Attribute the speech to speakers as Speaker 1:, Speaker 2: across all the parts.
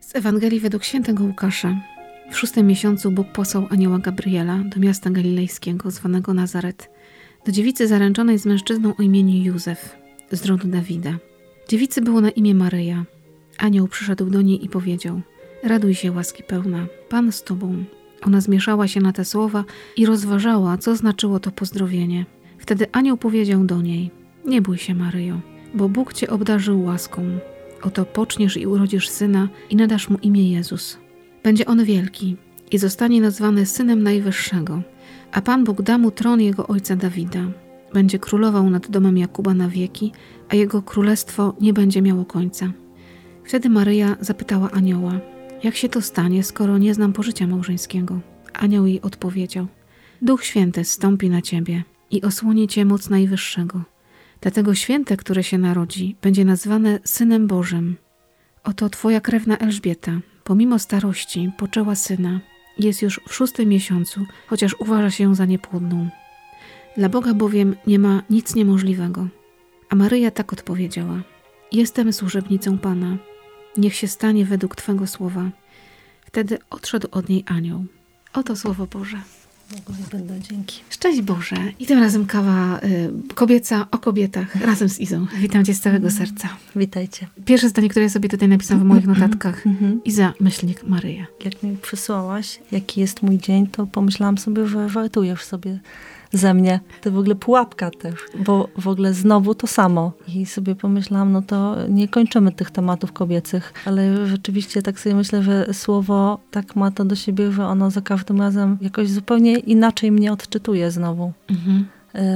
Speaker 1: Z Ewangelii według świętego Łukasza. W szóstym miesiącu Bóg posłał anioła Gabriela do miasta galilejskiego zwanego Nazaret, do dziewicy zaręczonej z mężczyzną o imieniu Józef, z rodu Dawida. Dziewicy było na imię Maryja. Anioł przyszedł do niej i powiedział: Raduj się, łaski pełna, Pan z tobą. Ona zmieszała się na te słowa i rozważała, co znaczyło to pozdrowienie. Wtedy anioł powiedział do niej: Nie bój się, Maryjo, bo Bóg cię obdarzył łaską. Oto poczniesz i urodzisz syna i nadasz mu imię Jezus. Będzie on wielki i zostanie nazwany synem Najwyższego, a Pan Bóg da mu tron jego ojca Dawida. Będzie królował nad domem Jakuba na wieki, a jego królestwo nie będzie miało końca. Wtedy Maryja zapytała anioła: Jak się to stanie, skoro nie znam pożycia małżeńskiego? Anioł jej odpowiedział: Duch Święty stąpi na ciebie i osłoni cię moc Najwyższego. Dlatego święte, które się narodzi, będzie nazwane Synem Bożym. Oto twoja krewna Elżbieta, pomimo starości, poczęła syna. Jest już w szóstym miesiącu, chociaż uważa się za niepłodną. Dla Boga bowiem nie ma nic niemożliwego. A Maryja tak odpowiedziała: Jestem służebnicą Pana. Niech się stanie według Twego słowa. Wtedy odszedł od niej anioł. Oto słowo Boże.
Speaker 2: Bogu będę dzięki.
Speaker 1: Szczęść Boże. I tym razem kawa y, kobieca o kobietach razem z Izą. Witam Cię z całego serca.
Speaker 2: Witajcie.
Speaker 1: Pierwsze zdanie, które ja sobie tutaj napisałam w moich notatkach. Iza, myślnik Maryja.
Speaker 2: Jak mi przysłałaś, jaki jest mój dzień, to pomyślałam sobie, że wartujesz sobie ze mnie. To w ogóle pułapka też, bo w ogóle znowu to samo. I sobie pomyślałam, no to nie kończymy tych tematów kobiecych, ale rzeczywiście tak sobie myślę, że słowo tak ma to do siebie, że ono za każdym razem jakoś zupełnie inaczej mnie odczytuje znowu
Speaker 1: Mhm.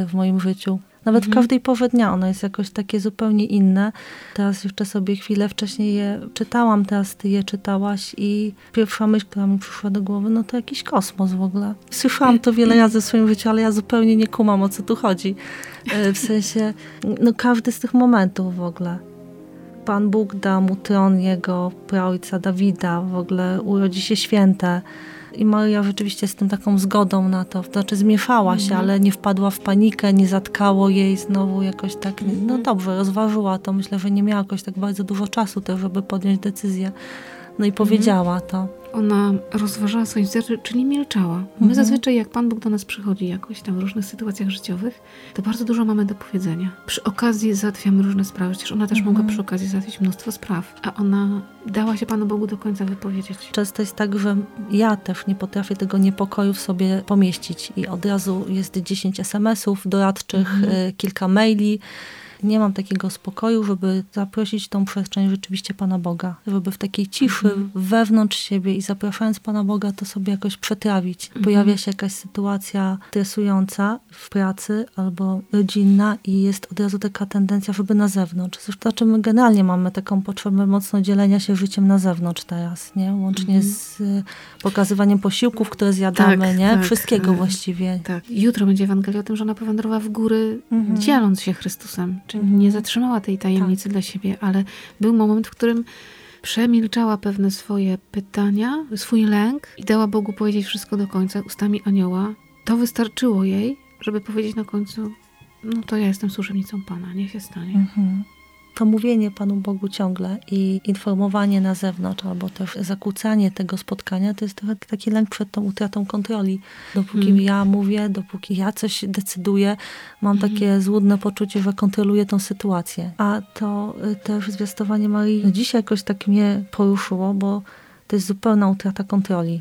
Speaker 2: y, w moim życiu. Nawet w każdej porze dnia ono jest jakoś takie zupełnie inne. Teraz jeszcze sobie chwilę wcześniej je czytałam, teraz ty je czytałaś i pierwsza myśl, która mi przyszła do głowy, no to jakiś kosmos w ogóle. Słyszałam to wiele razy w swoim życiu, ale ja zupełnie nie kumam, o co tu chodzi. E, W sensie, no każdy z tych momentów w ogóle. Pan Bóg da mu tron jego praojca Dawida, w ogóle urodzi się święte. I Maria rzeczywiście z tym taką zgodą na to, to znaczy zmieszała się, ale nie wpadła w panikę, nie zatkało jej znowu jakoś tak, no dobrze, rozważyła to. Myślę, że nie miała jakoś tak bardzo dużo czasu też, żeby podjąć decyzję. No i powiedziała to.
Speaker 1: Ona rozważała swoje serce, czyli milczała. My
Speaker 2: Mhm.
Speaker 1: zazwyczaj, jak Pan Bóg do nas przychodzi jakoś tam w różnych sytuacjach życiowych, to bardzo dużo mamy do powiedzenia. Przy okazji załatwiamy różne sprawy, przecież ona też
Speaker 2: Mhm.
Speaker 1: mogła przy okazji załatwić mnóstwo spraw, a ona dała się Panu Bogu do końca wypowiedzieć.
Speaker 2: Często jest tak, że ja też nie potrafię tego niepokoju w sobie pomieścić i od razu jest 10 SMS-ów doradczych,
Speaker 1: Mhm.
Speaker 2: y, kilka maili. Nie mam takiego spokoju, żeby zaprosić tą przestrzeń rzeczywiście Pana Boga. Żeby w takiej ciszy
Speaker 1: Mhm.
Speaker 2: wewnątrz siebie i zapraszając Pana Boga, to sobie jakoś przetrawić.
Speaker 1: Mhm.
Speaker 2: Pojawia się jakaś sytuacja stresująca w pracy albo rodzinna i jest od razu taka tendencja, żeby na zewnątrz. Zresztą znaczy my generalnie mamy taką potrzebę mocno dzielenia się życiem na zewnątrz teraz, nie? Łącznie
Speaker 1: Mhm.
Speaker 2: z pokazywaniem posiłków, które zjadamy,
Speaker 1: Tak,
Speaker 2: nie?
Speaker 1: tak.
Speaker 2: Wszystkiego właściwie.
Speaker 1: Tak. Jutro będzie Ewangelia o tym, że ona powędrowała w góry,
Speaker 2: Mhm.
Speaker 1: dzieląc się Chrystusem. Czyli nie zatrzymała tej tajemnicy dla siebie, ale był moment, w którym przemilczała pewne swoje pytania, swój lęk i dała Bogu powiedzieć wszystko do końca ustami anioła. To wystarczyło jej, żeby powiedzieć na końcu, no to ja jestem służebnicą Pana, niech się stanie.
Speaker 2: Mhm. To mówienie Panu Bogu ciągle i informowanie na zewnątrz, albo też zakłócanie tego spotkania, to jest trochę taki lęk przed tą utratą kontroli. Dopóki
Speaker 1: Mhm.
Speaker 2: ja mówię, dopóki ja coś decyduję, mam takie złudne poczucie, że kontroluję tą sytuację. A to y, też zwiastowanie Marii no dzisiaj jakoś tak mnie poruszyło, bo to jest zupełna utrata kontroli.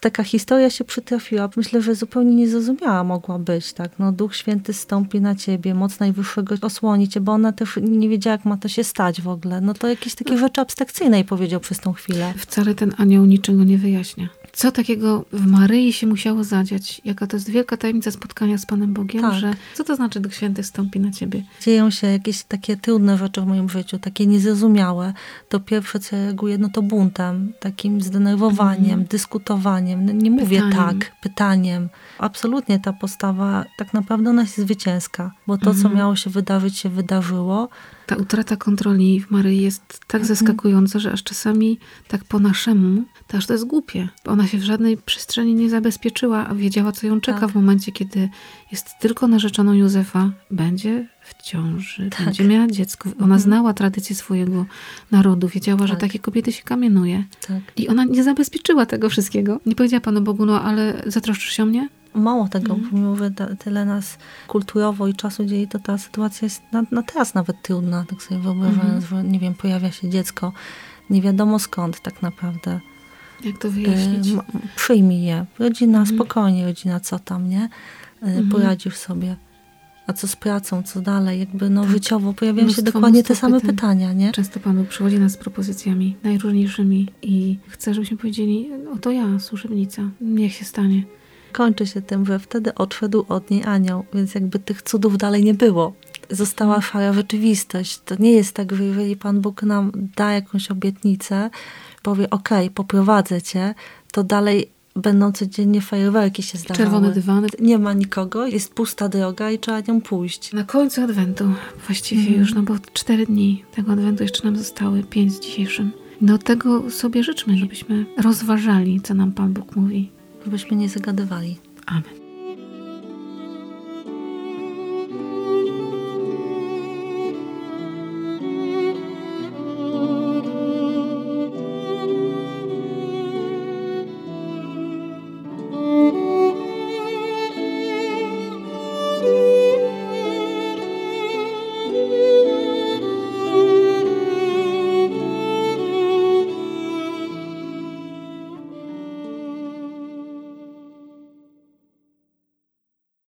Speaker 2: Taka historia się przytrafiła. Myślę, że zupełnie niezrozumiała mogła być, tak? No, Duch Święty stąpi na ciebie, moc Najwyższego osłoni cię, bo ona też nie wiedziała, jak ma to się stać w ogóle. No to jakieś takie rzeczy abstrakcyjne jej powiedział przez tą chwilę.
Speaker 1: Wcale ten anioł niczego nie wyjaśnia. Co takiego w Maryi się musiało zadziać? Jaka to jest wielka tajemnica spotkania z Panem Bogiem,
Speaker 2: Tak.
Speaker 1: że co to znaczy Duch Święty stąpi na ciebie?
Speaker 2: Dzieją się jakieś takie trudne rzeczy w moim życiu, takie niezrozumiałe. To pierwsze, co reaguje, no to buntem, takim zdenerwowaniem, dyskutowaniem. No, nie mówię
Speaker 1: Pytaniem.
Speaker 2: tak, pytaniem. Absolutnie ta postawa, tak naprawdę ona jest zwycięska, bo to, co
Speaker 1: Mhm.
Speaker 2: miało się wydarzyć, się wydarzyło.
Speaker 1: Ta utrata kontroli w Maryi jest tak zaskakująca, że aż czasami tak po naszemu, to aż to jest głupie. Ona Ona się w żadnej przestrzeni nie zabezpieczyła, a wiedziała, co ją czeka
Speaker 2: Tak.
Speaker 1: w momencie, kiedy jest tylko narzeczoną Józefa, będzie w ciąży,
Speaker 2: Tak.
Speaker 1: będzie miała dziecko. Ona
Speaker 2: Mhm.
Speaker 1: znała tradycję swojego narodu, wiedziała, że
Speaker 2: Tak.
Speaker 1: takie kobiety się kamienuje.
Speaker 2: Tak.
Speaker 1: I ona nie zabezpieczyła tego wszystkiego. Nie powiedziała Panu Bogu, no ale zatroszczysz się o mnie?
Speaker 2: Mało tego,
Speaker 1: Mhm.
Speaker 2: pomimo, tyle nas kulturowo i czasu dzieje, to ta sytuacja jest na, na teraz nawet trudna, tak sobie wyobrażając, że nie wiem, pojawia się dziecko, nie wiadomo skąd tak naprawdę.
Speaker 1: Jak to wyjaśnić?
Speaker 2: E, ma- przyjmij je. Rodzina,
Speaker 1: Mhm.
Speaker 2: spokojnie, rodzina, co tam, nie?
Speaker 1: Mhm.
Speaker 2: Poradzisz sobie. A co z pracą, co dalej? Jakby no życiowo pojawiają się
Speaker 1: Mnóstwo,
Speaker 2: dokładnie te same
Speaker 1: pytań.
Speaker 2: pytania, nie?
Speaker 1: Często Pan Bóg przychodzi nas z propozycjami najróżniejszymi i chce, żebyśmy powiedzieli, oto ja, służebnica, niech się stanie.
Speaker 2: Kończy się tym, że wtedy odszedł od niej anioł, więc jakby tych cudów dalej nie było. Została szara rzeczywistość. To nie jest tak, że jeżeli Pan Bóg nam da jakąś obietnicę, powie, okej, poprowadzę cię, to dalej będą codziennie fajerwerki się zdarzały.
Speaker 1: Czerwone dywany.
Speaker 2: Nie ma nikogo, jest pusta droga i trzeba nią pójść.
Speaker 1: Na końcu Adwentu, właściwie
Speaker 2: Mhm.
Speaker 1: już, no bo cztery dni tego Adwentu jeszcze nam zostały, pięć z dzisiejszym. No tego sobie życzmy, żebyśmy rozważali, co nam Pan Bóg mówi.
Speaker 2: Żebyśmy nie zagadywali.
Speaker 1: Amen.